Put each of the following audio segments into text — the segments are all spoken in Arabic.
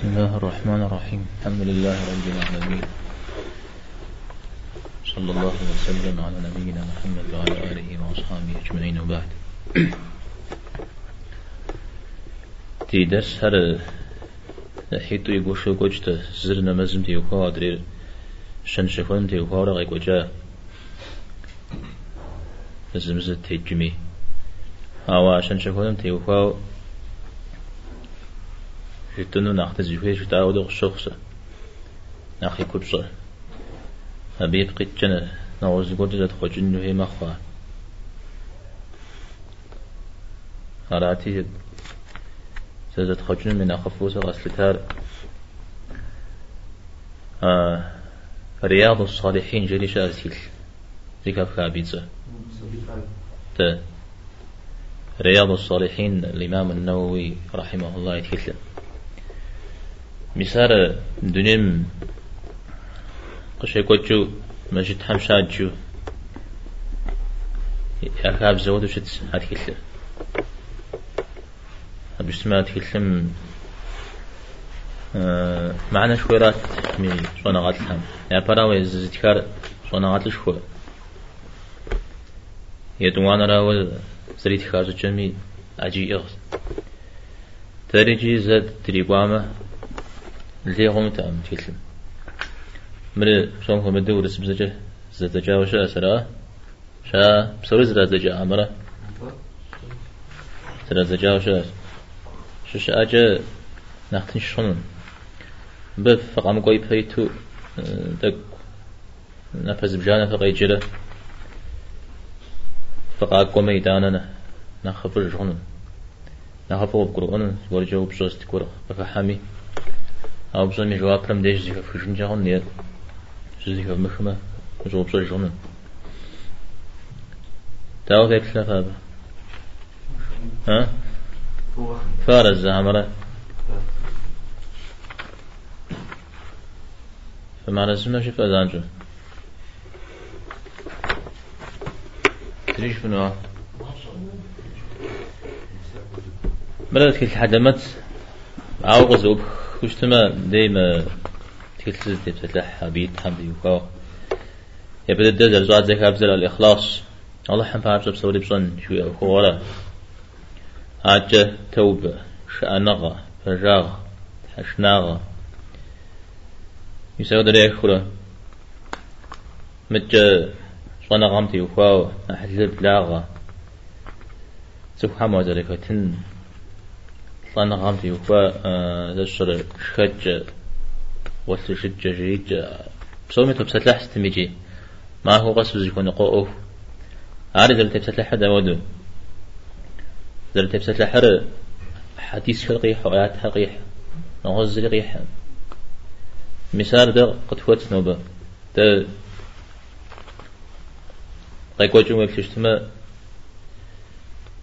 بسم الله الرحمن الرحيم الحمد لله رب العالمين صلى الله وسلم على نبينا محمد وعلى آله وأصحابه أجمعين وبعد تي درس هر حيتو يقول شو قجت زرنا مزم تي درير شن شفون تي وخوا رغي قجا زمزت تي جمي شن شفون تي وخوا جتنو ناخت زيفي جتا ودو شخص ناخي كبصة أبيب قتنا نوز قد زد خجن هي مخوا أراتي زد خجن من أخفوس غسلتار آه رياض الصالحين جري شازيل ذيك خابيزة رياض الصالحين الإمام النووي رحمه الله يتكلم. مسار دنيم قشي كوتشو مجد حمشاجو أكاب زود وشت هاتكلم بسمات كلم آه معنا شويرات من صونا غاتلهم يا براوي زتكار صونا غاتل شو يدوانا راول زريت خارج جميل أجي إغز تريجي زد تريبامه اللي هم تام تيلم مر شلون هم الدور سبزجه زتجا وشا سرا شا بسوي زرا زجا أمره زرا زجا وشا شو شا أجا نختن شلون بف فقام قوي بيتو دك نفس بجانا فقاي جرا فقا قومي دانا نخفر شلون نخفر بقرؤون ورجو بشوست كورا فحامي أو مي جواب برم ديش زيكا فشن جاهن نير زيكا مخمة جواب بزن جونن تاو ذيك فابا ها فارز زهمرة فما لازم شوف أذانجو تريش بنوا بلد كل حدمت أو غزوب كشتما ديما تكلتز دي بتلح بيت حمد يوكا يبدأ الدزر زاد زي كابزل الإخلاص الله حم فعبس بصوري بصن شو يأخورا عجة توبة شأنغة فجاغة حشناغة يسود ريك خلا متجا صنا غمتي يوكا أحلب لاغة سبحانه وتعالى تن طانا غامتي يوفا شخج وث شج جيج بسومي تبسلح استميجي ما هو غسل يكون قوه. عارف زل تبسلح داودو زل تبسلح حر حديث شرقيح وآيات حقيح نغز رقيح مثال ده قد فوت نوبة. ده قيقوا جمع كشتما.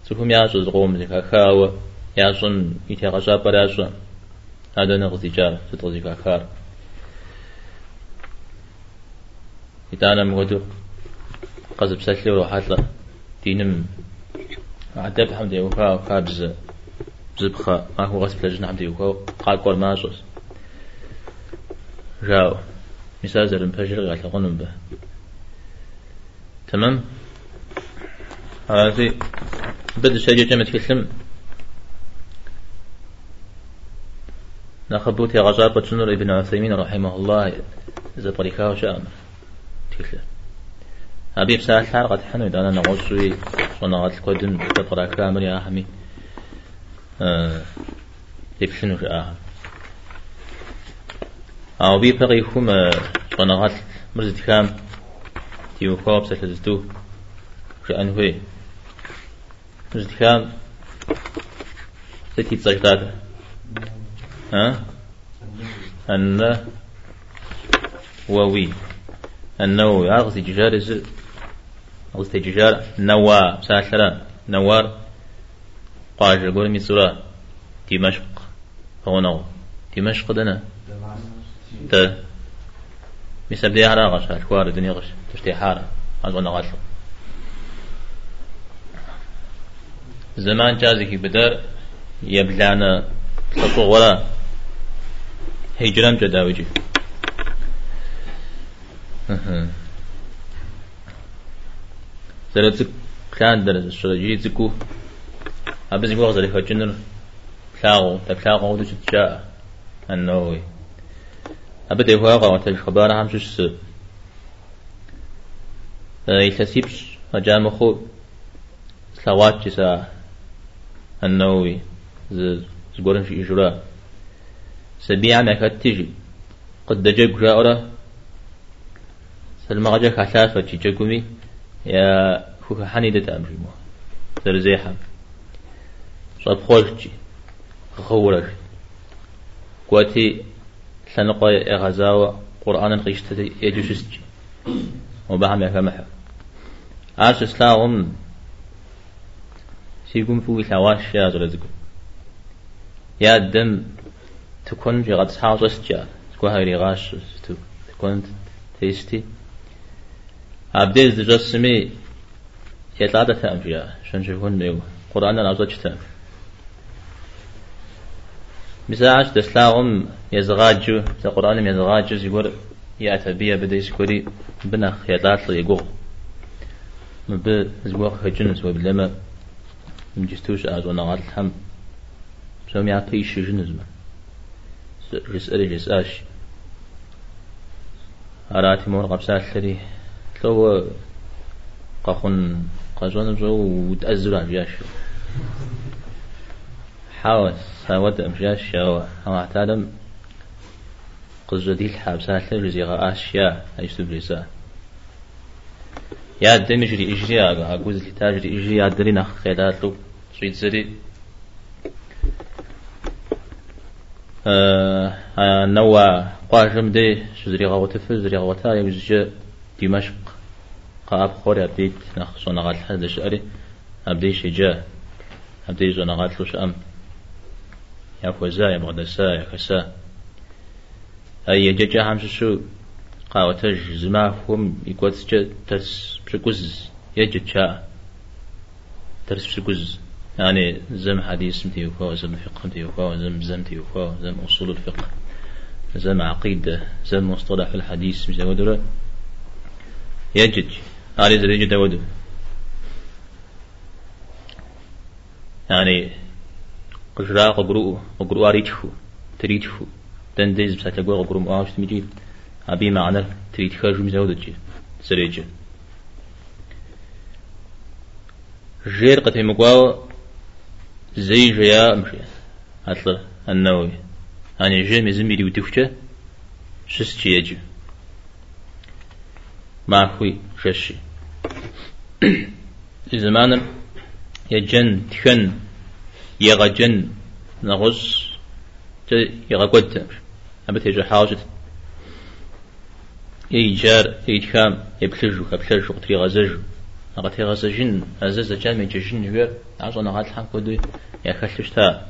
سوهم يعجز قوم ذكا خاوة ياسون يتغشى براسون هذا نغزي جار تتغزي كاكار يتانا مودو قزب سلي وروحات له دينم. عدب حمد يوكا وكابز بزبخا. ما هو غسب لجن حمد يوكا. قال قول ماسوس جاو. مثال زرم فجر غاية غنم به. تمام؟ هذه. بدأ شيء جمع تكلم نخبوت يا غزار بتشنور ابن عثيمين رحمه الله إذا طريقة شام تكلا أبي بسال حال قد حنو إذا أنا نغوصي ونغات القدم تقرأ كامل يا أحمي أه يبشنو آهم أو بي بقي خم ونغات مرزت كام. تيو خواب ستلزتو شأن هوي مرزت كام. ستي تسجداده ها؟ أن ووي. النووي أغزي ججار زل أغزي ججار نوا ساسرا نوار. قاج يقول مي سورة دمشق. هو دمشق دنا. ت مثل دي حرا غش أشوار الدنيا غش. تشتي حارة. أظن غش. زمان جازي بدر يبلانا تطوع ولا. هجرام جداوجي زرتك كان درس الشرجي تكو أبز يقول غزالي فجنر تلاغو تلاغو دو جاء النووي أبدا هو قوة الخبار هم شو يلتسيبش أجامخو سلوات جسا النووي زقورن في إجراء سبيع ما كتجي قد دجاج جاء سلما غجا كحلافة تجاكمي يا فوك حنيدة أمري مو. ترزيحة صاب خوشتي. خورش قواتي سنقى غزاوة قرآن قيشتة يجوشتي وبهم يا كمحة عاش سلاهم سيقوم فوي ثواش يا زرزقو يا الدم. تكون في غد سحاوز استجا تكون هاي غاش تكون تيستي عبديز جسمي يتعدى تأمجيا شن شكون نيو قرآن نعوزة تأم مساعش تسلاغم يزغاجو قرآن يزغاجو يقول يا تبيه بدي يسكوري بنخ يطلع يقول مب زبوق خجنس وبلما مجستوش أزو نغال الحم يعطي شجنز رسأل رساش أراتي مور قبسات لري لو قاخن قازون زو وتأزل عن جاش حاوس ساود أمجاش شاوة هم أعتادم قزدي الحابسات لرزيغا أشياء أيش تبريسا يا دم يجري إجري أقول لي تاجري إجري. يا دري نخ خيلات لو شيء زري آه نوا قاجم دي شزري غوتة فزري غوتة يوزج دمشق قاب خوري أبديت نخ صنغات الحد شأري أبدي شجاع أبدي صنغات لوش أم يا فوزا يا مغدسا يا كسا أي يججا همش شو قاوتج زما هم يقوتس ترس بشكوز يججا ترس بشكوز. يعني زم حديث متيوفا زم فقه متيوفا زم زم متيوفا زم أصول الفقه زم عقيدة زم مصطلح الحديث مش ودرة يجد. علي زريج داود يعني قجرا قبرو قبرو أريتشو تريتشو تندز بسات لقوا قبرو مؤاش تمجي أبي معنى تريد خرج مزودة زريج جير قد مقواو زي جيا مشي. أطلع النووي. أنا جي مزمي دي وتفشة شس يجي. ما خوي ششي زمان يجن تخن يغجن نغص يغقد أبت يجي حاجة. يجار يتخام يبلجو يبلجو قطري غزجو نغتي غزجن أزاز جامي ججن يوير عشان نغات الحم كدو يخلش تا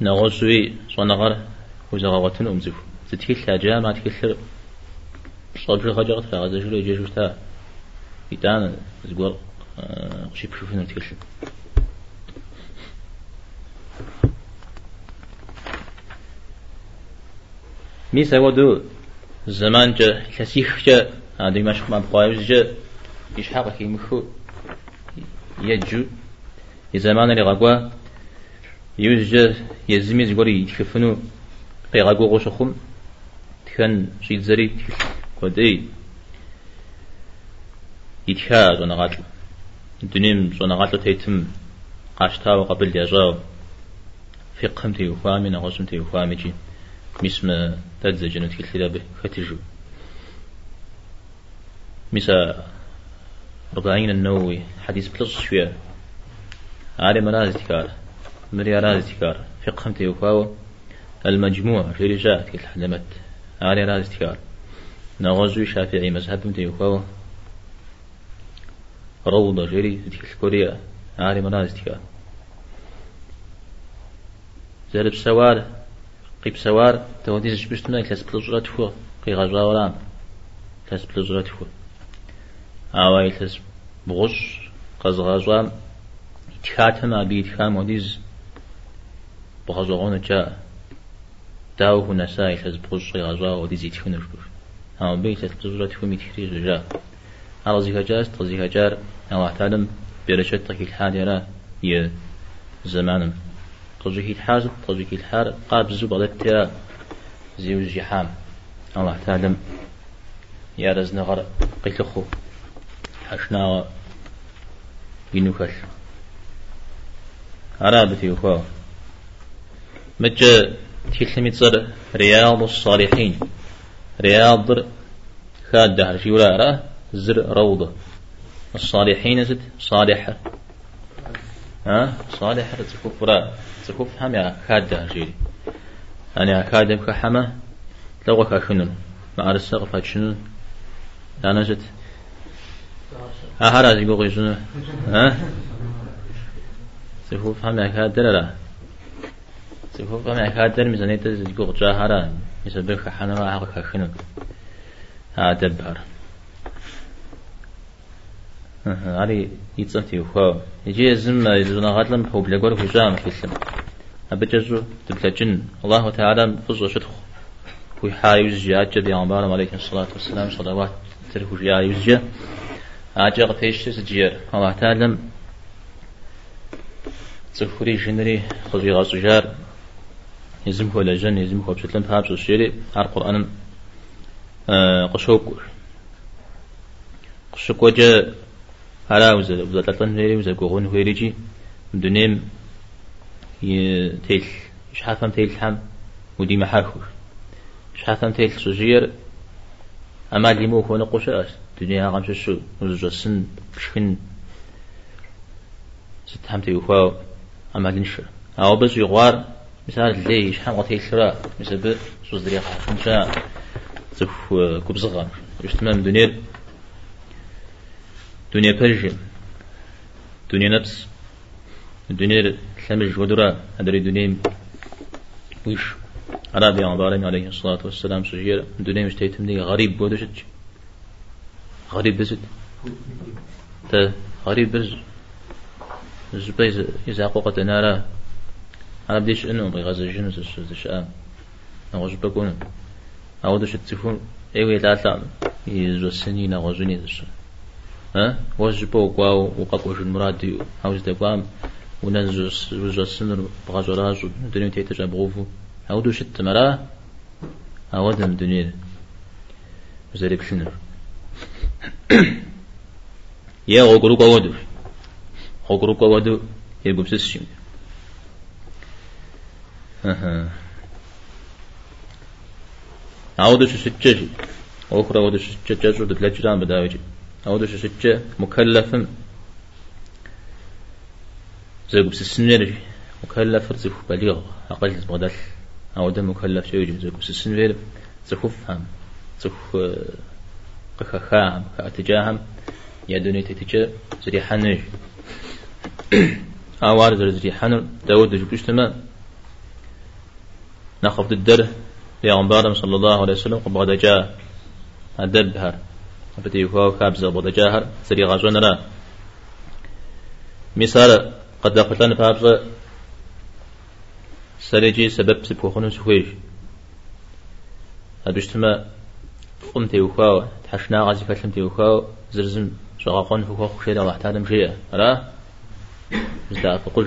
نغسوي صنغر وزغوتن أمزف تتكل لاجا ما تكل صبر خجرت فغزجو يجيجو تا يتان زقول شي بشوفنا تكل ميسا ودو زمان جا كسيخ جا هذا مش ما بقايز جا يشحق يمخو يجو يزمان اللي غقوا يوجد يزمي زغوري يشفنو قيغاقو غوشخم تكن شي زري قدي يتشا زونا غاتل الدنيم زونا غاتل تيتم قاشتا وقبل يجاو فقهم تيوفامي نغسم تيوفامي جي مسم تدزجنو تكتلا به ختجو مسا ربعين النووي. حديث بلص شوية. عالي مراز تكار مري راز تكار فقه تيوفاو المجموع في رجاء كل حلمت عالي راز تكار نغزوي شافعي مذهب تيوفاو روضة جري تكل كوريا. عالي مراز تكار زرب سوار. قيب سوار. توديز بشتنا كلاس بلوزرات فو قي غزاورام كلاس بلوزرات فو آوائل تس بغش قزغازوام يتخاتم أبي يتخام وديز بغزغون جاء داو هنا حزب قصي غزا ودي زيت خنر ها بيت جا على زيها جاز تزيها جار الله تعلم برشت تكي الحادرة ي زمانم. تزيها الحاز تزيها الحار قاب زوب تيا زيو الجحام الله تعلم يا رزنا غر قيتخو حشنا ينوكل عرابتي وخوا مجا تيلمي تصر رياض الصالحين رياض خاد دهر في ولا زر روضة الصالحين زد صالحة ها؟ صالحة تكوف را تكوف هم يا خاد دهر جيري أنا خاد بكحمة لو كاشنون ما أرسل فاتشنون أنا زد. أهرا يقول شنو؟ ها؟ تكوف هم خاد لا تكون فما كادر ميزانية تزيقو جاهرا يسبب حنا عقل خشنو هذا بار علي يتصنتي وخو يجي زم يزونا غاتلم هو بلغور في جام كيسم أبجزو تبتجن الله تعالى فزو شدخ. في حايز جاء جبي عمبار عليه الصلاة والسلام. صلوات تركو جاء يزجا أجا قتيش سجير الله تعالى تفوري جنري خذي غاسجار يزم هو لجن يزم هو بشتلم بهابس الشيري هار قرآن آه قشوك قشوك وجه على وزا وزا تلتن هيري وزا قوغون هيري جي مدنيم تيل شحافم تيل حم ودي محاكو شحافم تيل سجير أما اللي مو هو نقوش أس دنيا غام شو وزا سن شكن ست حمتي وفاو أما لنشر أو بس يغوار مثال ليش حم قتيل شراء مثل سوز دريق حسن شاء تف كبزغا يشتمام دنيا دنيا برجم دنيا نفس. دنيا ثمج ودرا أدري دنيا ويش عربي عبارين عليه الصلاة والسلام سجير دنيا مش تيتم دي غريب بودشت. غريب بزد تا غريب بز زبيز إذا قوقت نارا أنا بديش إنه بغاز جنس الشام آه. نغوش بكون أو دش تفون إيوه لا لا يزو السنين نغوزني دش ها؟ وش بو قاو وقاق وش المراد أو جد قام ونزو وزو السنر بغاز راجو دنيا تيتجا بغوفو أو دش التمرا أو دم دنيا وزاري بشنر يا غوغرو قوادو غوغرو قوادو يبقى بسسشين عودة شتجة أخرى عودة شتجة جزء دلجران بداوجي عودة شتجة مكلف زوج بسسنير مكلف رزق بليغ. أقل بدل عودة مكلف شيء زوج بسسنير زخوف هم زخ قخخام كأتجاهم يدوني تتجا زريحان أوار زريحان داود جبشتما نخفض الدر پیغمبرم صلى الله عليه وسلم قبض جاء أدب هر بدي هو كابز قبض جاء سري غزون را مثال قد دخلتنا فابز سريجي سبب سبوخون سويش هدوشتما قمت يوخاو تحشنا غازي فتلم يوخاو زرزم شغاقون فوخو خشيرا واحتالم شيئا را مزداء فقش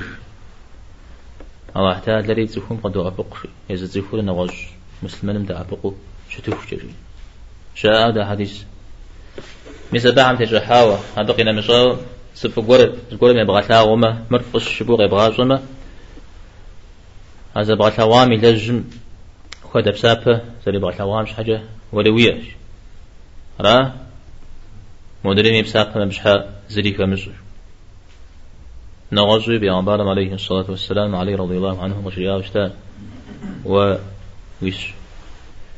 أو حتى لري تزفون قد أفق إذا تزفون نواج مسلمان دا أفقو. شتوف جري شاء هذا حديث. مثل بعم تجحاوة. هذا قينا مشاو. سف قرر قرر ما بغتها وما مرفش شبوغ يبغى وما هذا بغتها وامي لجم. خد بسابة زي بغتها وامش حاجة ولوياش را مدرين بسابة مشحا زريكا مزر نغزو بيعبارم عليه الصلاة والسلام علي رضي الله عنه مشريا وشتا و ويش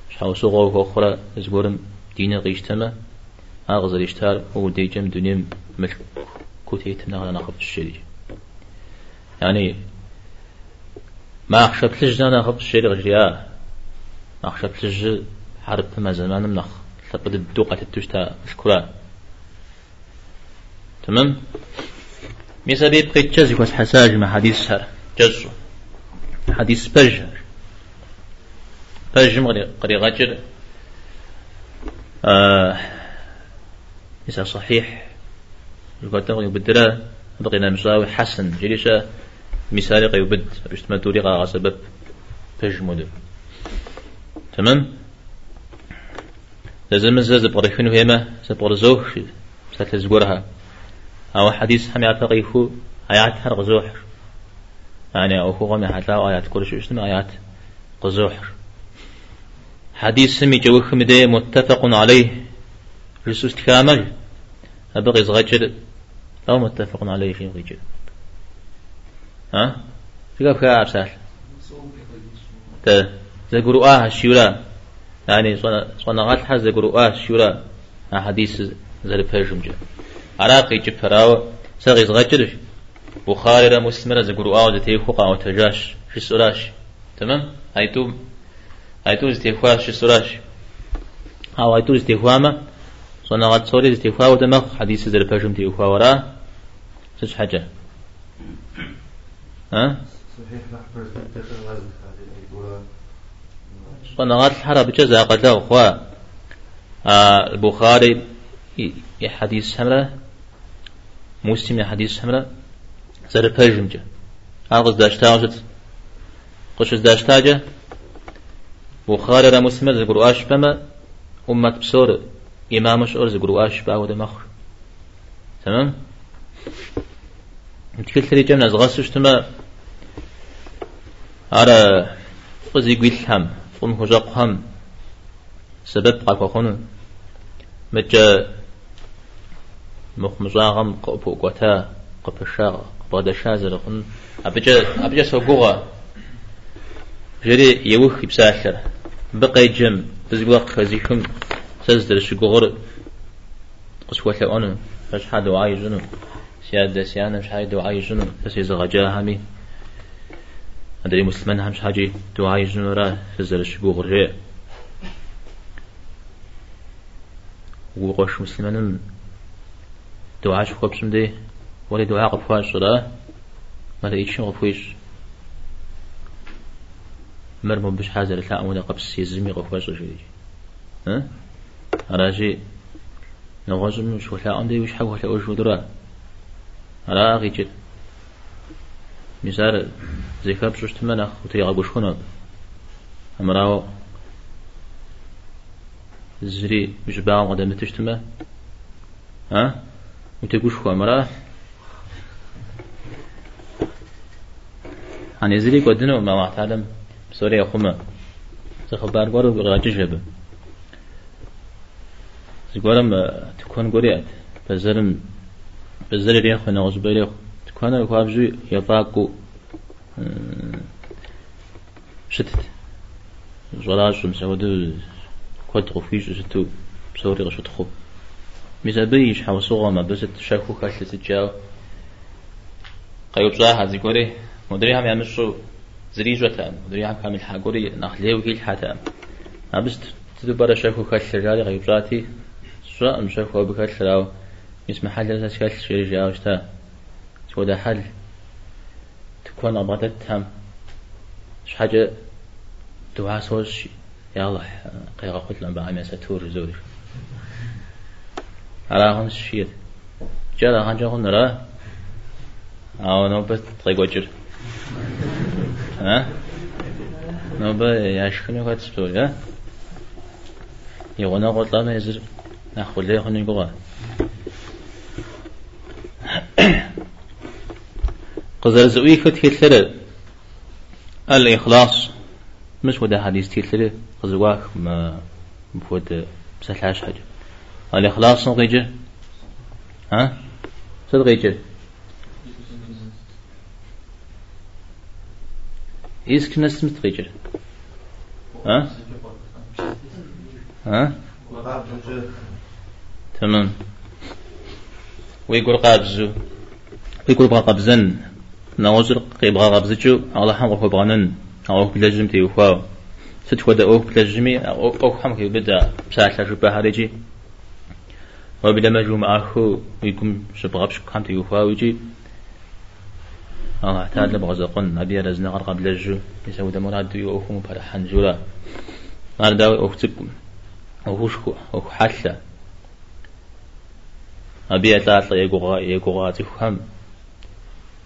شحاو سوغو أخرى زغورم دين غيشتما أغزر يشتار هو ديجم دنيم ملك كوتيت نغلا نخف الشري يعني ما أخشب لجنا نخف الشري غجريا ما أخشب لج حرب ما زمان منخ. لقد الدوقة التوشتا الكرة تمام؟ بسبب قد جزك حساج ما حديث سر جزو حديث بجر. فجم قري غجر آه صحيح. يقول تغني بدرا بقينا مساوي حسن. جليشة مثالي قيبد. اجتماع توري غا سبب. فجمود تمام؟ لازم زاز بغريفين وهما سبغرزوح ستلزقورها أو حديث هم يعرف قيفو آيات هر غزوح يعني أو هو غمي حتى آيات كل شيء آيات غزوح حديث سمي جوخ مدي متفق عليه رسوس كامل أبغي زغجر أو متفق عليه في غجر ها؟ في كيف كاب سهل ت زقروا آه الشيولا يعني غات حز زقروا آه الشيولا حديث زل فيرجم جا عراقي جفراو سغي زغجر بخاري را مسلم را زقروا آه زتي خوقا وتجاش في سوراش تمام؟ هايتو هايتو استيخواش في سوراش هاو هايتو استيخواما صنا غات صوري استيخوا ودمخ حديث زل فيرجم تي ورا سش حاجة ها؟ صنعات الحرب جزاء قد أخوة. آه، البخاري حديث حمرة مسلم حديث حمرة زر فرجم جا. أغز داشتاجت قش داشتاجة بخاري را مسلم زقرو آش بما أمة بسور إمامش أرز زقرو آش باود مخر تمام؟ تكل ثري جمنا زغاسوش تما. أرى قزي قيل هم قم هجاق هم. سبب قاكو خونو مجا مخمزاغم قبو قوتا قبشاغ قبادة شازر خون. أبجا أبجا سوقوغا جري يوخ بساحر بقى جم. بزبوق خزيكم سزدر شقوغر قسوة لأنو فش حد وعاي جنو. سيادة سيانة مش جنو. بس إذا غجاها همي. أدري مسلمان همش حاجي دعاء جنو را فزر الشبوغ الرئ وقوش مسلمان دعاء شو خبسم دي ولا دعاء قفواش را ما تأيش قفويش مرمو بش حازر لا أمونا قبس يزمي قفواش شو ها؟ أراجي نغازم شو لا أمدي وش حقه لا أوش ودرا على أغيجل مثال زي كاب شوشت منخ وتيغا بوشخنا أمراو زري بجباع قدام تشتما ها؟ وتقوش خو أمرا عن يزري قدنو ما معتعلم بسوريا خما تخبار قرب غاجي جبه زقولم تكون قريات فزرم بزر ريخ نغز بريخ تكون الكوابجي يطاقو شتت. زراج مسعود كود غفيش ستو بسوري غشت خو مزابيش حوصوغا ما بس تشاكو كاش تجاو قيوب صاحة زيكوري. مدري هم يعمل زري جوتا مدري هم كامل حاقوري نخليه وكيل حتى ما بس تدبر شاكو كاش تجاري قيوب صاتي شو مشاكو بكاش راو. يسمى حل لازم شكل شيء جاء شو ده حل تكون أبغت تهم ش حاجة دعاء سوش يلا قيقة قلت لهم بعمل ستور زوري على هم شيء جاء هان جاء نرى أو نوبة طيب وجر ها؟ نوبة ياشكني قد سبتول ها؟ يغنى قلت لهم يزر نأخذ ليه خني قوة قزر زوي كت كتلر الإخلاص مش وده حديث تيتلر قزواك ما بفود بسلاش حاجة الإخلاص نغيجة ها؟ صدق غيجة إيسك نسمت غيجة ها؟ ها؟ تمام. ويقول قابزو ويقول قابزن نوزر قيبغا قابزجو على حم غفو بغنن أو بلجم تيوفاو ستودا أو بلجمي أو أو حم كي بدا بساعة شبه هارجي وبدا مجموع أخو ويكم شبغبش كم تيوفاو يجي. الله تعالى بغزقن أبي رزنا قرقب لجو. يسوي دمرات يوفو فرحان جورا ما داوي أختكم أخوشكو أخو حلة أبي أتعطى يقوغا يقوغا تفهم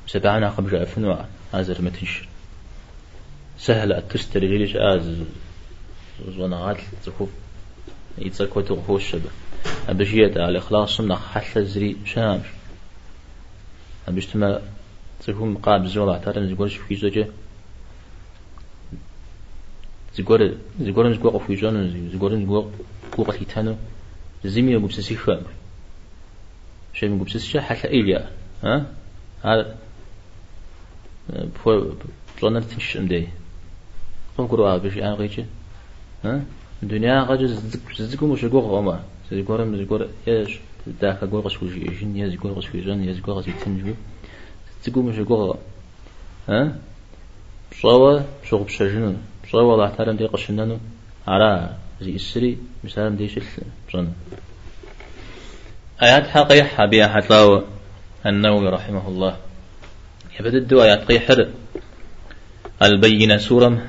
سبعنا قبل أفنوا أزر متنش. سهل أتستر جيلش أز زونغات تخوف. يتسكو تغفو الشبه. أبجيت على إخلاص من حل زري شامش أبجتما تخوف مقاب زولا ترى نزقولش في زوجة زقول زقول نزقول في جون زقول نزقول قوة هيتانو زمي أبو بسسي خام شيء من بسسي شا حتى إيليا. ها؟ هذا بفور بلانر تنش أمدي قوة بشي أنا غيجي ها؟ الدنيا غاجة زدكم وش يقول غما زيقول زيقول إيش داك أقول غش وش يجين يا زيقول غش ويجان يا زيقول غش يتنجو زدكم وش يقول ها؟ بصوا شغل بشجنون بصوا الله تعالى دي قشنانو على زي السري مثلا دي شل بصن آيات حقيقة بها حتلاو النووي رحمه الله. يبدأ الدعاء آيات قيحر البينة سورة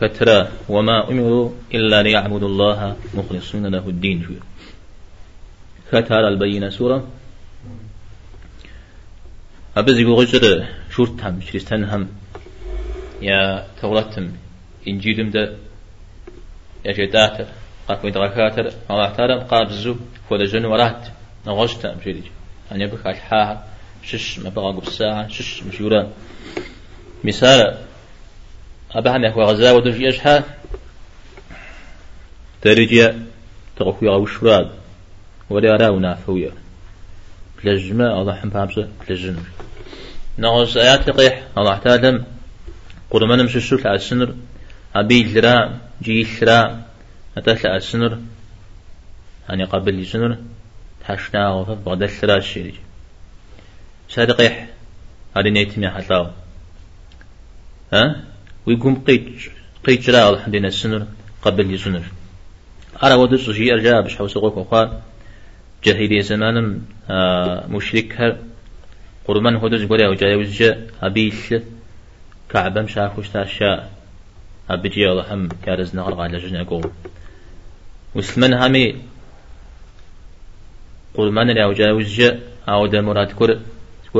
فترى وما أمروا إلا ليعبدوا الله مخلصين له الدين. فترى البينة سورة. أبزي غجر شورتهم شريستانهم يا توراتم إنجيلم ده. يا جداتر قاكم يدغكاتر الله تعالى قابزو فولا جن ورات نغشتا مشيريج أن يبقى الحاها شش ما بقى الساعة شش مشورا مثال أبعنا هو غزا ودج يشحى ترجع تغفي أو شراد ولا راونا فويا لجمة الله حم بامسة لجن. نغز آيات قيح الله تعالى قرمان مش الشوك على السنر أبي لرا جي لرا على السنر أني قبل السنر تحشنا وفا بغدا لرا الشيء سادة قيح هذه نيتمي حتلاو ها؟ ويقوم قيت قيت جرا الحمد لله السنر قبل يسنر أرى ودس شيء أرجع بش حوس قوك وقال جاهلية زمان آه مشرك هر. قرمان هدوز قولي أو جاي وزجا أبيش كعبة مشاف وش تاشا. أبجي الله هم كارز نغرق على جنة قول وسلمان همي قرمان اللي أو دا مراد كر.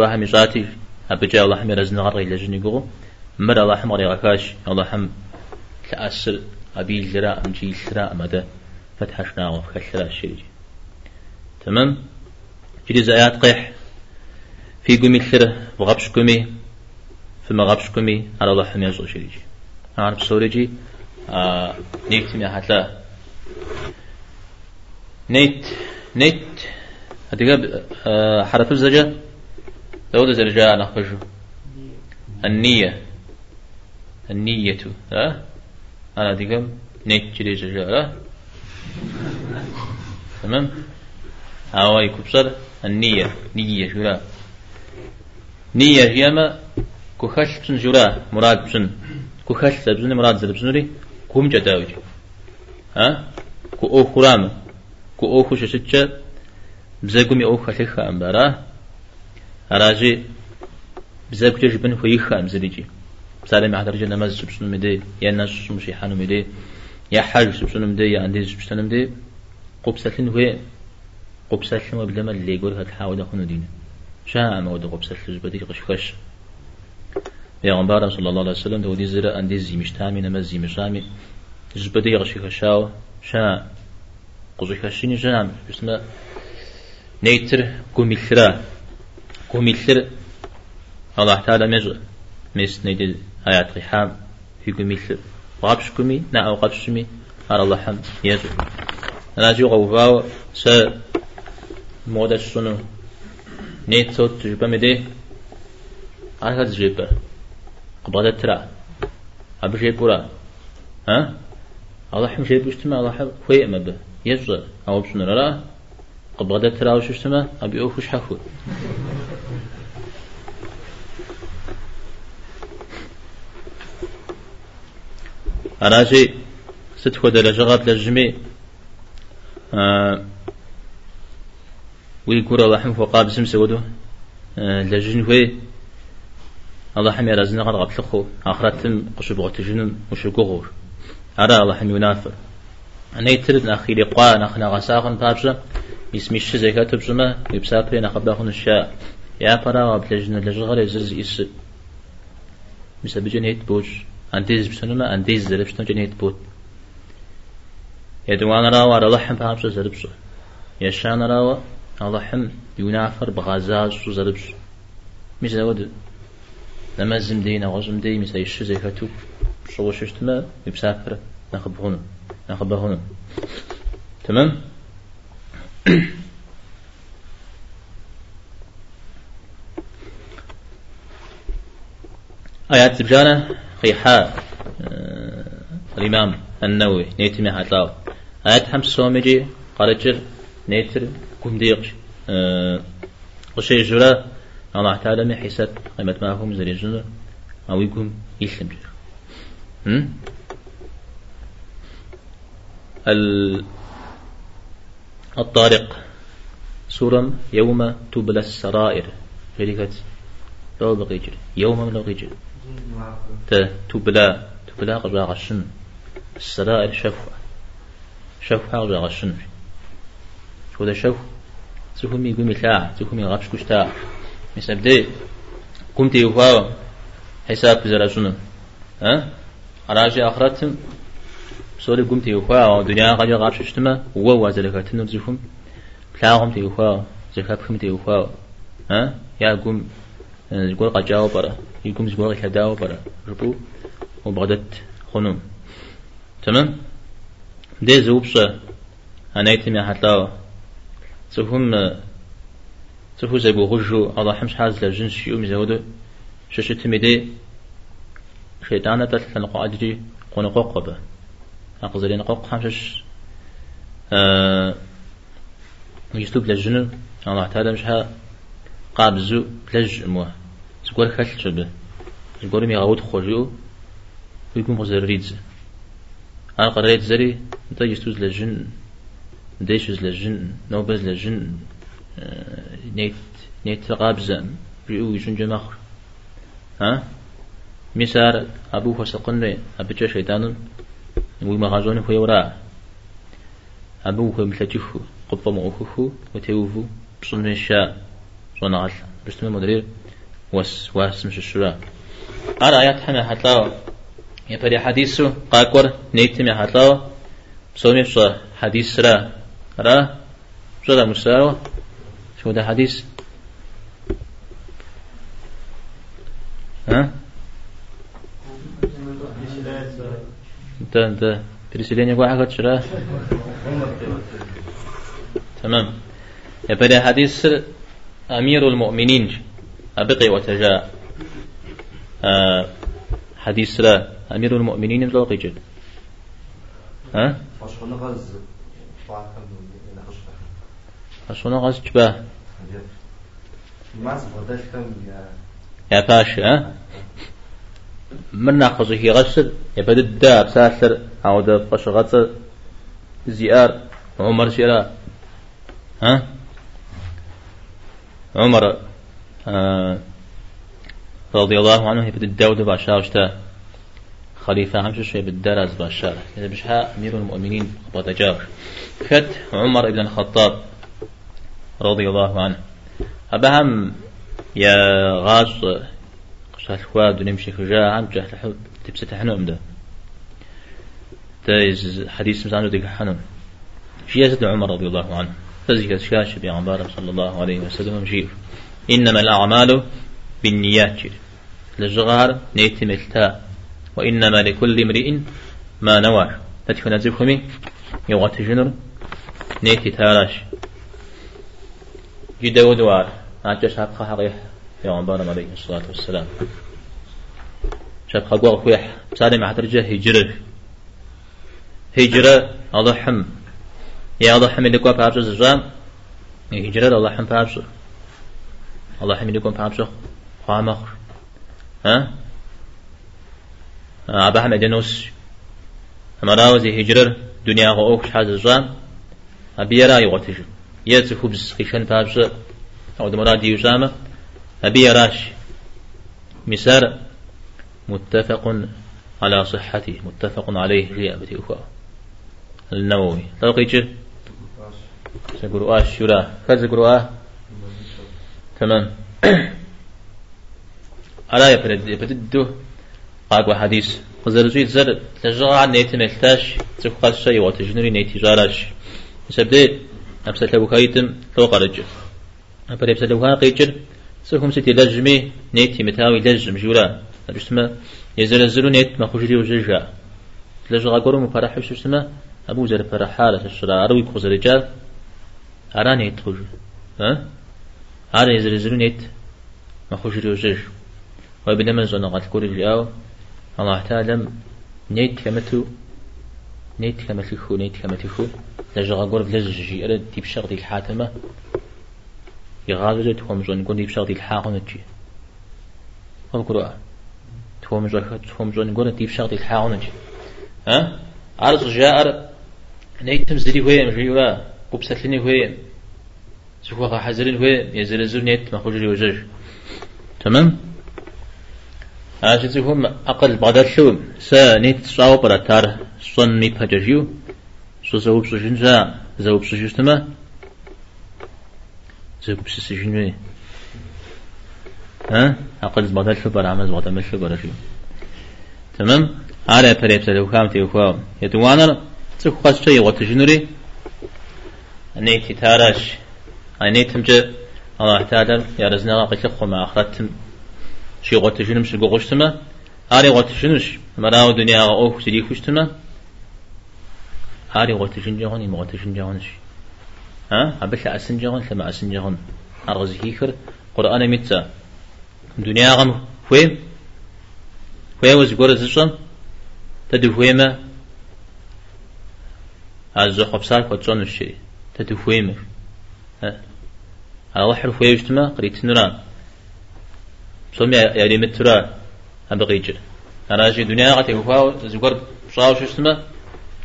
همي جاتي أبجي الله هم رز نغرق على جنة قول مر الله حمر يغكاش الله حم تأثر أبي الجراء أمجي الجراء مدى فتحشنا وفكشرا الشريج تمام؟ جدي زيات قيح في قمي الثرة وغبش قمي فما غبش قمي على الله حم يزغ شريج أعرف سوريجي آه نيت من حتلا نيت نيت هتجاب آه حرف الزجا دولة زرجاء نخرجه النية. النية. ها؟ أنا ديكم نيتشري جاء تمام؟ هاوي كبصر النية. نية شورا نية هي ما كخش بسن جرا مراد بسن. كخش بسن مراد زل بسنوري كوم جداوج ها؟ كو أو خرام كو أو خش شتشا بزاقومي أو خليخا أمبارا أراجي بزاق جبن فيخا أمزليجي سالم على رجل نماز سبسون مدي يا ناس مشي حانو مدي يا حاج سبسون مدي يا عندي سبسون مدي قب سلين هو قب سلين وبلما اللي يقول هاد حاول أخون دين شاء ما ود قب سلين جبدي قش خش. يا غنبار صلى الله عليه وسلم دو دي زرا عندي زي مشتامي نماز زي مشامي جبدي قش خشاو. شاء قش خشيني جام بسم نيتر قومي قومي الثر الله تعالى مجد مس نيدي آيات قحام في قمي غابش قمي نا أو قابش قمي أرى الله حم يزو أنا جو غوفاو س مودا سنو نيت صوت تجيبا مدي أنا تجيبا قبضة ترى أبو شيء برا ها الله حم شيء بيشتما الله حم خوي أما به يزو أو بسنو لا قبضة ترى وش اشتما أبي أوفش حفو أراجي ست خود لجغات لجمي آه ويقول الله حمف وقاب سم سودو آه لجن وي الله حمي رزنا قد غطلخو آخرتم قشب غتجنم وشكوغور أرى الله حم ينافر نيتر نخيل قوا نخنا غساخن بابشا يسميش زكاة بجمع يبسابري نخباخن الشاء. يا برا وبلجن لجغر يزرز يس. مثل بجن هيت بوج أنديز بسنما أنديز زرب شتون جن هيت بوت يدوان راوا رلحم بابشا زربشو يشان راوا رلحم ينافر بغازاز شو زربشو مثل ود. لما زمدين أو زمدين مثل يش زكاة شو ششتما يبسافر. نخبهون نخبهون تمام؟ آيات بجانة خيحاء آه، الإمام النووي نيتي ما هتلاو آيات حمس سومجي قرجر نيتر كم ديقش. وشي آه، جرا الله تعالى من حساب قيمة ما هم زري جنر أو يقوم يسلم جر الطارق سورة يوم تبلى السرائر. شركة لو بقيجر يوم لو بقيجر تبلى تبلى قبل غشن. السرائر شفوة شفوة قبل غشن. شو ده شف سوهم يقوم يتلاع سوهم يغفش كشتاع مثل بدي قمت يوفاو حساب زرا شنو. ها؟ أراجي آخرتهم سوري قمت يوفاو دنيا قد يغفش شتما. هو وازلكاتن زوهم تلاهم تيوفاو زكابكم تيوفاو ها؟ يا قوم زقول قجاو برا يقوم زقول كداو برا ربو وبغدت خنوم تمام دي زوبشة هنايتم يا حتلاو. تفهم تفو زي بوغجو الله حمش حاز لجنس شيو مزودو ششو تميدي شيطانة تلتلن قاعدجي قون قوقبة أقزلين قوق حمشش آه يستوب لجنو الله تعالى مش ها. قابزو لج مو تقول خل شبه تقول مي غاود خوجو ويكون غزر ريدز أنا قريت زري أنت يستوز لجن ديشوز لجن نوبز لجن نيت نيت قابزة بيو يجن جماخر ها؟ مسار أبو فسقن أبجا شيطان وما غازون هو ورا أبو هو مثل قبة مؤخخو وتيوفو بصن الشاء صنع رستم مدرير وس واس مش الشراء أرى آيات حنا حتلاو يبري حديثو قاكور نيتم حتلاو بصومي بصا حديث را را شو مسارو شو ده حديث ها انت انت переселение واحد شرا تمام يبدأ حديث أمير المؤمنين. أبقي وتجاء. آه حديث لا. أمير المؤمنين لو قيجد ها؟ أشونا غز جباه. يا باشا ها؟ من ناقصه غسل يبدأ الدار ساسر أو ده فشغت زيار. عمر شراء ها؟ عمر آه رضي الله عنه يبدأ الداود باشا خليفة همش شوي بالدرز باشا. إذا بشها أمير المؤمنين وتجار خد عمر بن الخطاب رضي الله عنه. أبهم يا غاز قشات خواد ونمشي خجاء عم جهل حب تبسة حنوم ده. ده حديث مسانو ديك حنوم. شيء عمر رضي الله عنه. فزيك شاش بيغمبار صلى الله عليه وسلم مشير إنما الأعمال بالنيات. للجغار نيت ملتا وإنما لكل امرئ ما نوى. تتكون زبخمي يوغت جنر نيت تاراش. جدا ودوار. عجا شابخ حقيح في عمبار عليه الصلاة والسلام. شابخ قوة خويح بسالي مع ترجع هجرة. هجرة أضحم. يا الله حمد لكوا بابش زجام هجرة الله حمد بابش الله حمد لكوا بابش خامخ ها؟ أبا حمد نوس. مراوزي هجرة دنيا غوك شحال زجام أبي يرى يغتج يأتي خبز خيشان بابش أو دمراد يجامة أبي يراش مسار متفق على صحته. متفق عليه لأبتي أخوة النووي. تلقيت آه شورا فزقولوا آه تمام على يبرد يبردو قاقوا حديث وزرزويت زر تجرع نيتي ملتاش تفقى شيء وتجنري نيتي جاراش سبدي أبسل لو كايتم لو قرج أبدا أبسل لو كان قيجر سكم ستي لجمي نيتي متاوي لجم جورا أبسما يزرزلو نيت ما خجري وجرجا لجغا قرم مفرح شسما أبو زر فرحالة أروي كوز أرى نيت خج ها؟ أرى يزرزلو نيت ما خجري وجرج وبنما زنا قد كوري الجاو الله تعالى نيت كمتو نيت كمتخو نيت كمتخو لجغا قرب لزجي أرد ديب شغدي الحاتمة يغادر تهم زون قول ديب شغدي الحاقن تجي اذكروا تهم زون تهم زون قول ديب شغدي الحاقن تجي ها؟ عرض جاء نيتم زري هوي مجيوا قبسلني هوي سوف حزرين هوي يزلزل نيت ما خجري وجج تمام؟ هم أقل بعد شو سا نيت صاو براتار صن نيت هججيو سو زوب سجنجا زوب سجستما زوب سجنوي ها أقل بعد شو برامز بعد مشو برشو تمام؟ على فريب سلو خام تيوخوا يتوانا تسخ خاص شيء وتجنوري نيت تاراش. أي نيت تمجي الله تعالى يا رزنا قلت لكم ما أخذتم شي غوت شي غوشتما هاري غوت شنوش مراو دنيا أو سيدي خوشتما؟ هاري غوت شن جهون يم غوت شن جهونش ها؟ أبش أسن جهون لما أسن جهون أرغز هيكر. قرآن ميتا دنيا غم فوي فوي وز غور زشم تدو فوي ما؟ أزو خبصار كتشون الشيء تدو فوي ما. على وحر فوي وشتما قريت نوران سومي يعني مترا هم بقيجر أنا أجي دنيا قتي وفاو زقر صاو شو اسمه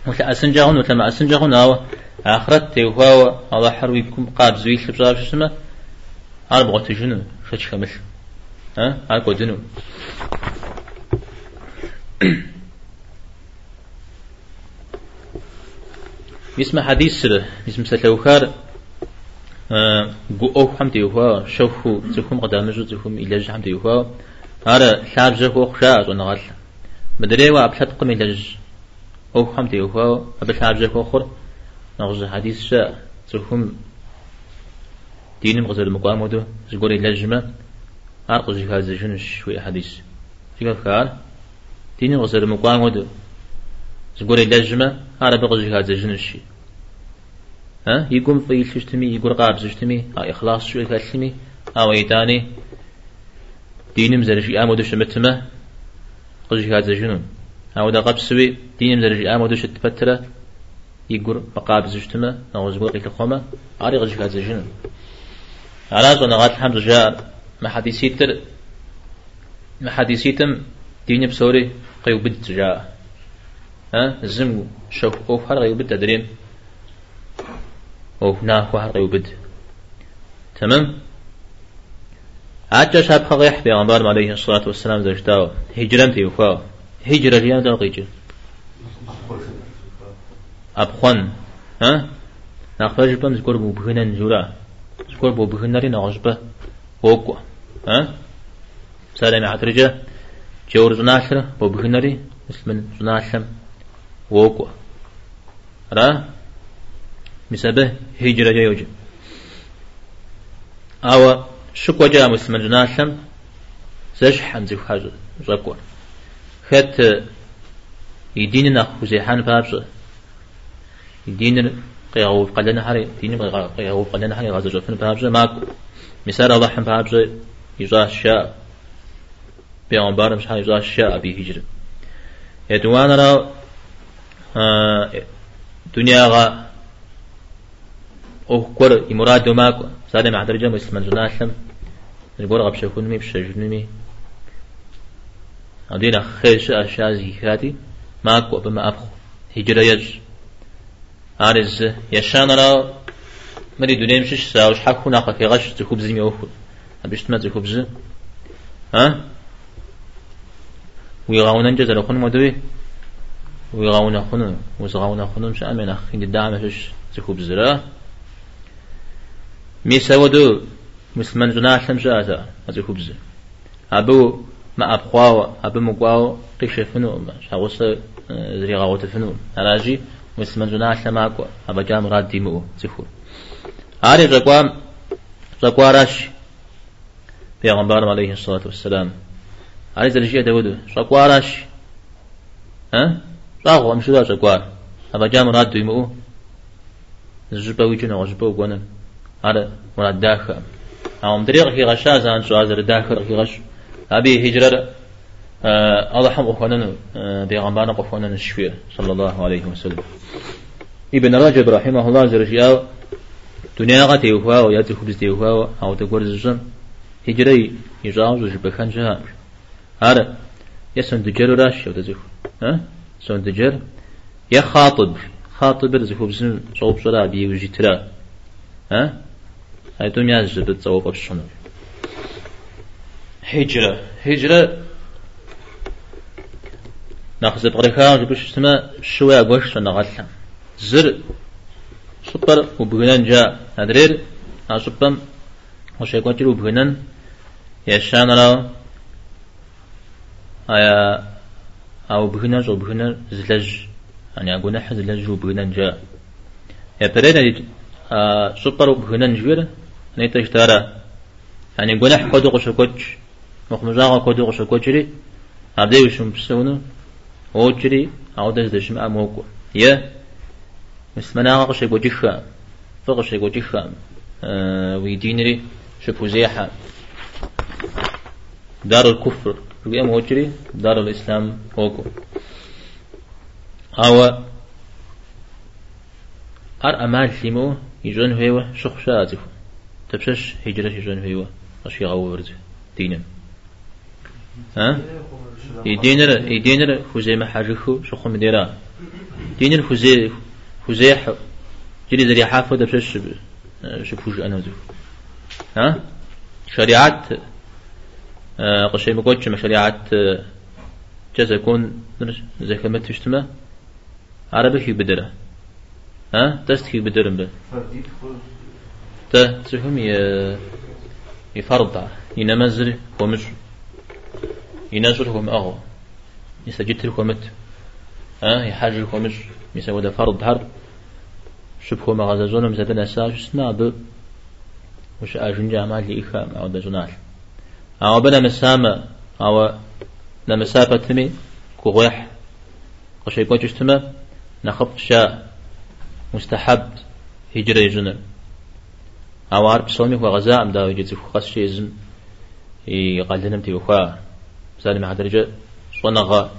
ولا أسنجاهون ولا ما أسنجاهون أو آخرت تيوفاو الله حروي كم قاب زويل بصاو شو اسمه أنا بغيت جنو شو كمل. ها؟ أنا قدنو يسمى حديث سر. يسمى سلوكار. أو حمد يوها شوفو زكم قدام جو زكم إلى حمد يوها هذا شاب زكو خشاء ونغال مدري وأبشت قم إلى أو حمد يوها شاب زكو خر نغز حديث شاء زكم دين مغزل مقام ودو زقول إلى جمع أرقز هذا جنش شوي حديث في كار دين مغزل مقام ودو زقول جمع هذا بغز هذا جنش ها؟ يقوم في الشتمي يقول قاب زشتمي أو إخلاص شو يكلمي أو إيتاني دين مزرج آمو دش متمة قج هذا جنون أو دا قاب سوي دين مزرج آمو دش تفترة يقول بقاب زشتمة أو زقول قيل خما أري قج هذا جنون على زون غات الحمد جاء ما حديثيتر ما حديثيتم دين بسوري قيوبد جاء. ها؟ زم شوف أوفر قيوبد تدرين وهناك وحرق يبد. تمام؟ عجا شاب خغيح بيغمبار عليه الصلاة والسلام زوجتاو هجران تيوفاو هجرة ريان دو قيجر أبخون. ها؟ نقفاج بام زكور بوبهنا نزورا زكور بوبهنا ري نغجبة وقوة ها؟ سلام عترجة جور زناشر بوبهنا ري اسمن زناشم وقوة را؟ مسبه هجرة جيوج أو شكوى جاء مسلم جناشم زش حمزي حاجة زكوى خت يديننا خزيحان بابز يدين قيغو قلنا حري دين قيغو قلنا حري غازو جفن بابز ماكو مثال الله حم بابز يزا الشاء بيغمبار مش حاجة يزا الشاء هجرة يدوانا را دنيا غا أو كور يمراد ما سالم عبد الرجال مسلم جناشم نقول غبش يكون مي بش جنمي عندنا خيش أشياء زي ما كو بما أبخ هجرة يج عارز يشان را. مري دنيا مشش ساوش حكو ناقة في غش تكوب زي ميوخد أبيش تما تكوب زي ها؟ ويغاونا جزر خن مدوي ويغاونا خن وزغاونا مش أمين أخ إن الدعم فيش تخوب زرا مي سودو مسلمان جنا أحلم جاتا أتخوب زر أبو ما أبقواو أبو مقواو قيش فنو شاوس زري غاوت فنو أراجي مسلمان جنا أحلم أقوى أبا جام راد ديمو تخوب آري رقوام رقواراش پیغمبر عليه الصلاة والسلام عليه درجة داود شقواراش ها؟ راغو أمشي ذا شقوار أبا جام راد يمو زجبا ويجنا وزجبا وقونا على مراد داخل. أو مدريق في غشا زان شو عزر داخل غش. أبي هجرة. آه الله حم أخوانا آه بيغمبانا قفوانا الشفيع صلى الله عليه وسلم. ابن رجب رحمه الله زرجيا دنيا غتي وفا وياتي خبز تي وفا أو تقول زجن هجري يجاوز جبخان جهار هذا يسون دجر راش أو تزيخ ها؟ سون دجر يا خاطب. خاطب رزقه بسن صوب صلاة بي وجي ترى ها؟ هاي دنيا جبت صوب أبشنا هجرة. هجرة ناخذ بغريكا جبش سما شوية قوش نغلح زر سوبر وبغنان جاء. هدرير ناسوبم وشيكون تلو بغنان يشان راو. هيا أو بغنا جو بغنا زلج. يعني أقول نحن زلج جو بغنا جاء. يا برينا سوبر بغنا جوير نيتا اشتارا يعني نحن كودو قشكوش مخمجاغا كودو قشكوشري عبدي وشم بسونو وجري أو دز دشم أموكو يا مسمنا قشكوشيخا فقشكوشيخا أه ويدينري شبوزيحا دار الكفر رؤيا موجري دار الإسلام هوكو أو أر أمال ليمو يجون هيوا شخ شاتف تبشش هجرة يجون هيوا أشي غورد دينا ها؟ يدينر يدينر فوزي ما حاجخو شخ مديرا دينر فوزي فوزي جري ذري حافظ تبشش شبوش أنا ها؟ شريعات قشي مقوتش مشاريعات جزا يكون زي كما تشتمه. عربي في بدرة. ها؟ تست في بدرة به. تا تفهم يفرض ينمزل ومش ينزل هم أغو يسجد هو مت ها؟ يحاجر هو مش يسوي ده فرض هر. شبه ما غزازون مزدنا ساج سناب وش أجن جامع لي إخام أو دجنال أو بنا مسامة. أو نمسافة تمي كوغيح قشي كوتش تما نخبط شاء. مستحب. هجرة جنة أو عرب سومي هو غزاء أم داوي جيتي خاص شيء زم. يقال لنا وخا سالم على درجة صنغا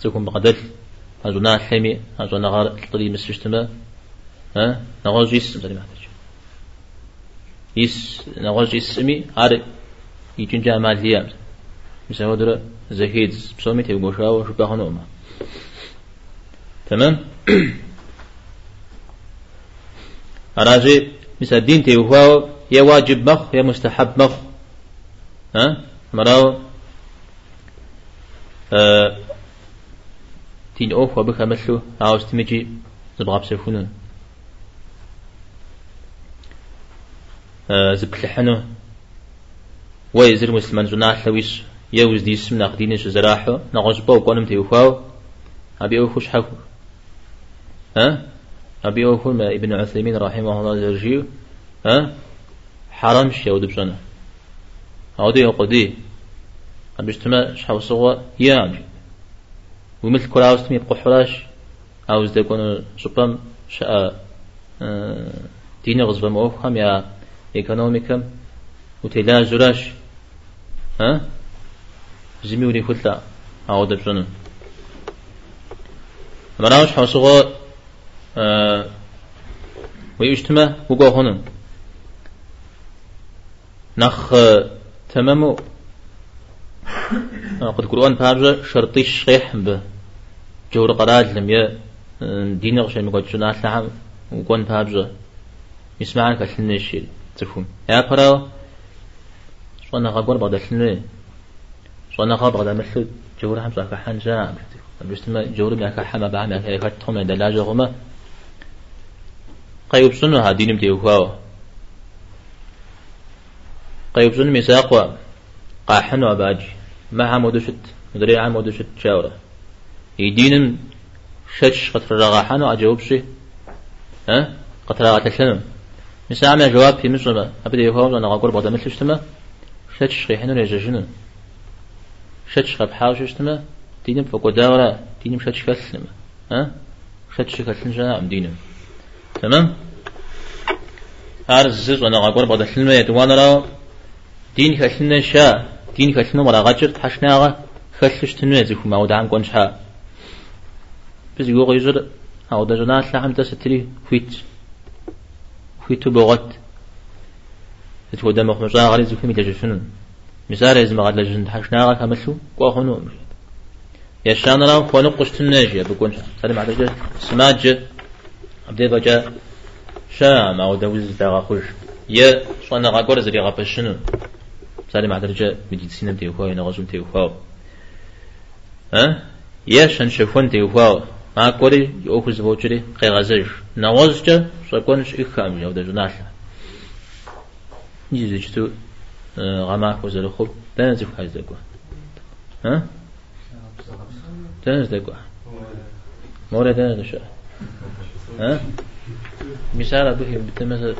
تكون بقدر أزونا حمي أزونا غار طري مسجتما ها؟ نغوز يس سالم على درجة. يس نغوز يس سمي عارف يجين جامع ليام مثلا ودرا زهيد. بسومي تي وشا وشو بخنوما تمام؟ أراجي مثلا دين تي وهو يا واجب مخ يا مستحب مخ. ها؟ مراو آه تين أوف وبك مثلو عاوز تمجي زبغاب سيفونون آه زبلحنو ويزر مسلمان زنا حلويش يوز دي اسم ناقدين شو زراحو. نغوش بو قونم تيوفاو أبي أوخش حكو؟ ها؟ أبي أوخو ما ابن عثيمين رحمه الله زرجيو ها؟ حرام شيو دبشنا أودي أقدي أبشتما شحو صغوة يام ومثل كراوس تمي بقحراش أوز دكون شبام شاء دين غزبم أوخم يا إيكونوميكم وتلا زراش ها؟ زمي ولي كتلا أعود بجنن مراوش حوصغو ويجتمع وقو هنن نخ تمامو قد قرآن بارجة شرطي الشيح به جور قراد لم ي دين غشي مقود شنا لحم وقوان بارجة يسمعنا كالحلنا الشيء تفهم يا براو شوانا غابور بعد الحلنا شوانا غاب بعد مثل جور صاحب حنجا بس ما جور ما كحما بعمل كذا كتهم دلاجة هما قيوب سنة هادين متيوكوا قيوب سنة مساقوا قاحن وباج ما هم ودشت مدري عام ودشت شاورة يدينم شش قطر رغاحن وأجاوب شيء ها قطر رغاحن مساعمة جواب في مصر أبدا يفهم أنا أقول بعض مثل اشتما شش خيحنا رجع شنو شش خب حاوش اشتما دينم فقدارة دينم شش كسلم ها شش كسلم جنا دينم تمام؟ الزز وأنا أقول بعض السلمة يتوانا راو دين كسلنا شا دين كسلنا ولا غجر تحشناغا خسلش تنوي زيكو ما ودعم قنشها بس يقول يزر أو دجنات لحم تستري فيت فيت بغت. تتو دم خمسة غالي زيكو ميتا جشنون مثال إذا ما قد لجن تحشناغا كمسو قوخنو يشان راو خونو قشتن ناجي بكون سلم على سماج. ديبجا شام أو دوز تغاخوش يا شوانا غاكور زري غابشنو سالي مع درجة مديد سينب تيوخوا ينا غزم تيوخوا ها؟ يا شن شفون تيوخوا ما كوري يوخز بوجري قي غزج نوازجا شاكونش إخام يو دجو ناشا يجي جتو خوز وزر خوب. تنزف حاج دقوا ها؟ تنزف دقوا مورد تنزف شاء ها؟ مثال به بتمثل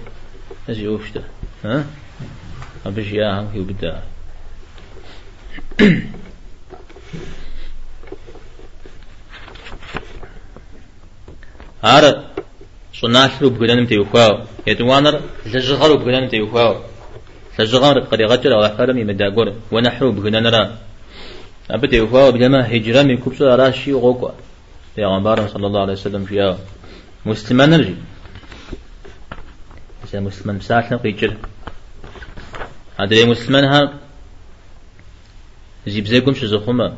نزي أوفشتا ها؟ أبش يا هم هي بدا عارف صناعة بقولان تيوخاو يتوانر لجغر بقولان تيوخاو لجغر قد يغتر أو حرمي مداقور. ونحرو بقولان را. أبدا يوخاو بلما هجرة من كبسو راشي غوكوا يا غنبار صلى الله عليه وسلم فيها مسلمان نرجي إذا مسلمان مساحنا قيجر هذا مسلمان ها زي بزيكم شزخوما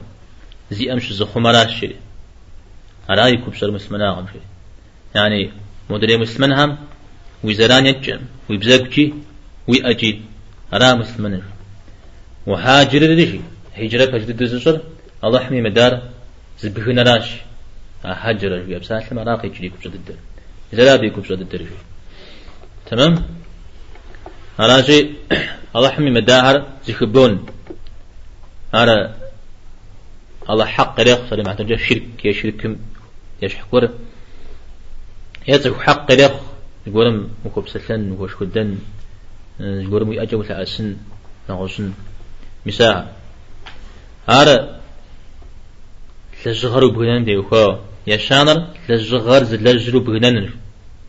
زي أمش زخوما راشي أراي كبسر مسلمان آغم شي يعني مدري مسلمان هم وزران يجم ويبزاكجي ويأجي. أرا مسلمان. وهاجر رجي هجرة فجد الزجر الله حمي مدار زبهنا راش هاجر رجي أبساس لما راقي يجري كبسر الدر إذا لا بي كبسر الدر تمام؟ أراجي الله حمي مداهر زخبون أرى الله حق ريق صلي مع تنجح شرك يا شركم يشحكور يزعو حق ريق. يقولم مكوب سلن وش كدن يقولم يأجو لأسن نغسن مساء. أرى لجغر بغنان دي وخوا يا شانر لجغر زلجر بغنان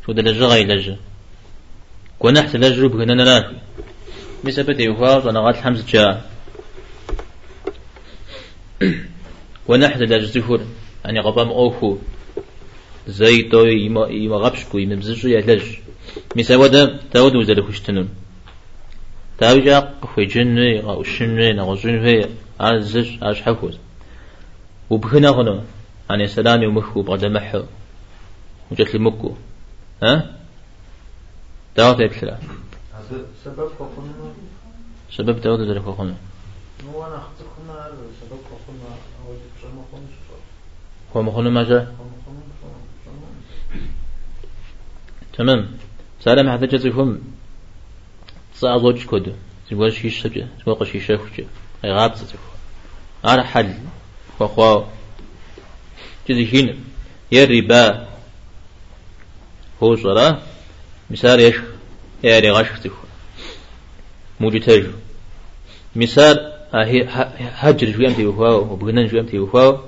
شو ده لجغر يلجر كونحت لجر بغنان رافي بسبب دي وخوا صنغات حمزة جاء. ونحن لجزفر يعني قبام أوخو زي تو يما يما غبشكو يما بزجو يهلج مثلا ودا تاود وزل خشتنون تاوجا أو شنة أو جنة عزج عش حفوز وبهنا هنا يعني سلامي ومخو بعد محو وجت المكو ها؟ تاود يكسلا سبب كوكونا سبب تاود زل خخنا هو أنا أخذكنا سبب كوكونا أو جمع خمس هو مخنا ما جاء؟ تمام. سلام هذا جزهم صعود كود. تقول شيء سجى تقول شيء أي غاب تزف على حل. جزهين يا الربا هو صلاة مثال يش يا رغاش تزف موجتاج هي هجر شو يمتي وفاو وبغنان شو يمتي وفاو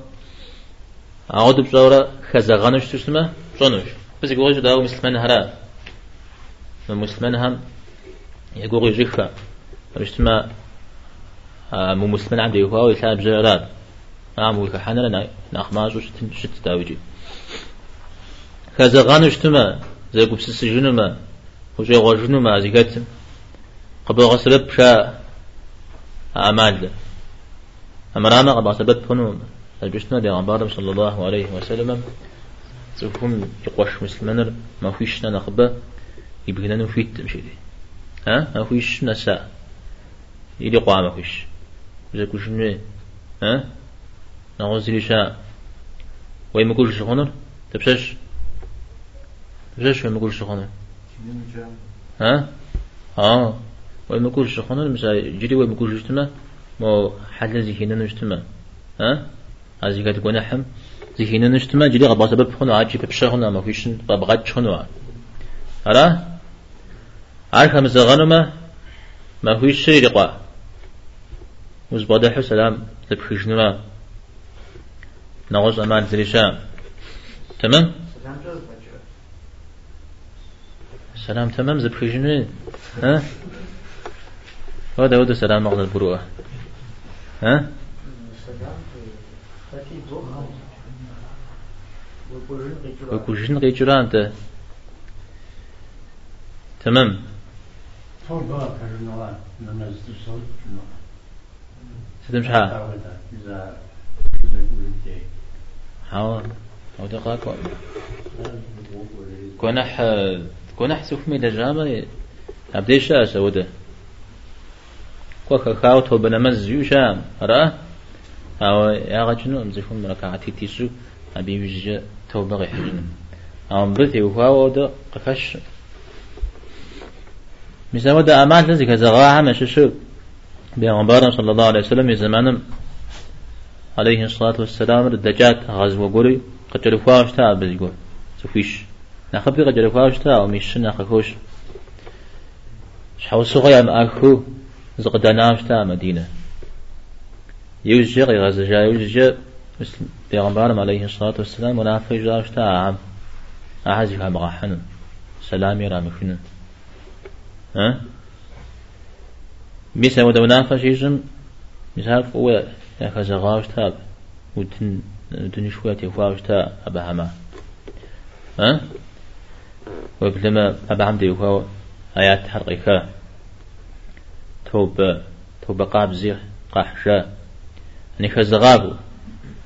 أعود بصورة خزغانش تسمى صنوش بس يقول داو مسلمان هرا مسلمان هم يقول يجيخا رشتما مو مسلمان عندي يفاو يسال بزرات نعم ويك حنا لنا نخماز وش شت داوجي خزغانش تما زي قبس السجنما وجي غجنما زيكت قبل غسلب شا أعمال أمرانا قبل سبب فنوم الجسنا بيغمبار صلى الله عليه وسلم. تفهم يقوش مسلمان ما فيش نخبة يبغينا نفيت تمشي. دي ها؟ ما فيش نساء يلي قوا ما فيش. إذا ها نغوز ليشا ويمكوش شخونر تبشش تبشش ويمكوش شخونر ها؟ آه. ويمكوش شخونر مثلا جري ويمكوش اجتماع مو حد زي هنا نجتماع ها؟ هذه قد قلنا حم زي هنا نجتماع جري غبا سبب خنا عاجي ببشخنا ما فيش ببغاد شخنا هلا؟ عارف هم زغنما ما فيش شيء لقوا وزبادة سلام. تبخشنا نغوز أمان زريشا تمام؟ سلام تمام زبخشنا ها؟ هذا هذا سلام مغنى البروءة ها؟ وكوشن قيجران انت تمام. ستمش ها هاو هاو دقاق كونح كونح سوفمي لجامة أبديش أسوده كوكا خاو تو بنمز يوشام رأى أو يا غجنو أمزفهم ركعتي تيسو أبي وجه توبة غي حجن أم بثي وفاو ده قفش مثلا ودا أمان لزي كزغاها مش شو بيغمبارنا صلى الله عليه وسلم يزمانم عليه الصلاة والسلام الدجات غزو قولي قد فاوش تا بزيقول سفيش نخبي قد فاوش تا وميش نخكوش شحو صغيا مأخو زقدناش تا مدينة. يوجي غزجا مثل بيغمبارم عليه الصلاة والسلام منافق جاوش تا عام أعزي فهم سلامي رامي خنن ها؟ ميسا ودا منافق شيشم مثال فهو يا غاوش تاب ودن ودن شوية يفاوش تا أبا هما ها وبلما أبا عمدي يفاو آيات حرقك توب توب قاب زيغ قاحشا يعني خزغابو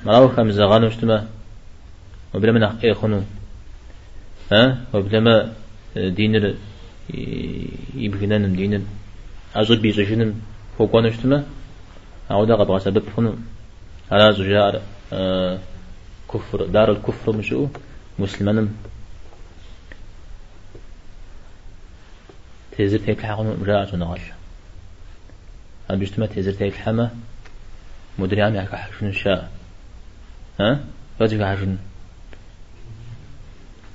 مراو خم زغانو اشتما وبلما نحقي خنو ها وبلما دينر يبغنن دينر أزود بيزجنن فوقوان اشتما أعود قد سبب خنو على زجار آه كفر. دار الكفر مشو مسلمان تيزر تيك حقن مجاعة نغل أنا بيجتمع تيزر تيك حما مدري عم يحكى حشن الشاء ها؟ فاتك حشن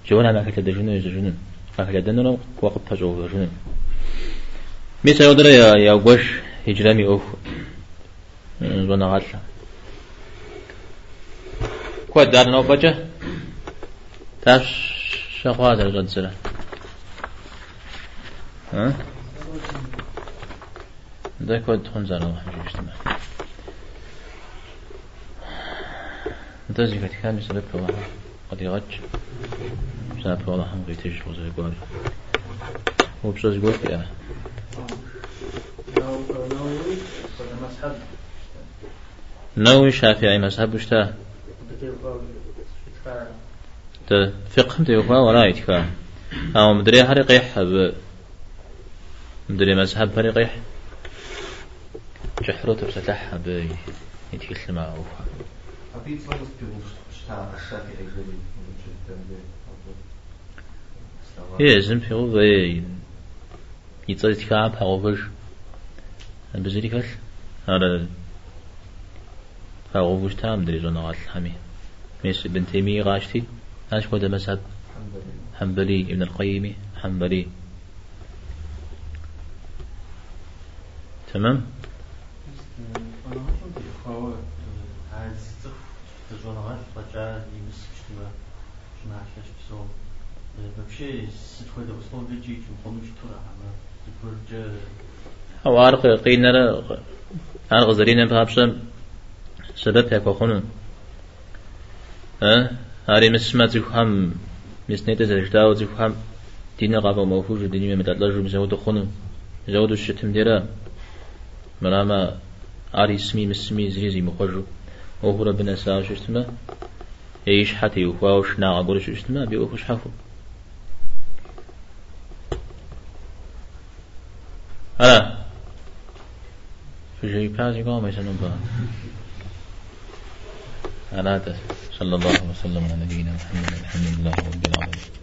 جوانا ما كتل دجنو يزجنو فاكل دنو وقت تجو دجنو ميسا يودر يا يا وش؟ هجرامي أوف غاتلا كواد دار نو بجا تاش شخوات الغد سلا ها ده كواد تخون زارا واحد اجتماع انت زي كتك كان يسبب واحد قد يغج بسبب والله هم غيتيش وزي قواري هو بسوز قواري يا نووي شافعي مذهب وشتا تا فقه تيوفا ولا يتكا أو مدري هري قيح مدري مذهب هري قيح جحرو تبسلح ب يتكلم مع أوفا هي زم في غو يتصل تكا بحغوفش بزري كل فغوفش تام دري زونا غات الحمي ميس ابن تيمية غاشتي. هاش كودا مذهب حنبلي ابن القيم حنبلي. تمام؟ أو عارق قينا عارق زرينا بهابشم سبب هيك وخنون ها هاري مسما تفهم مسنيت زرجتاو تفهم دين غابة موفوج دين من تطلج مزود خنون زود الشتم ديرا مراما عاري اسمي مسمي زيزي مخرجو وهو ربنا ساوش اشتما يعيش حتى يفاوش ناع قولش اشتما بيوفش حفو. هلا في شيء بازي قام يسنون بها على صلى الله وسلم على نبينا محمد الحمد لله رب العالمين.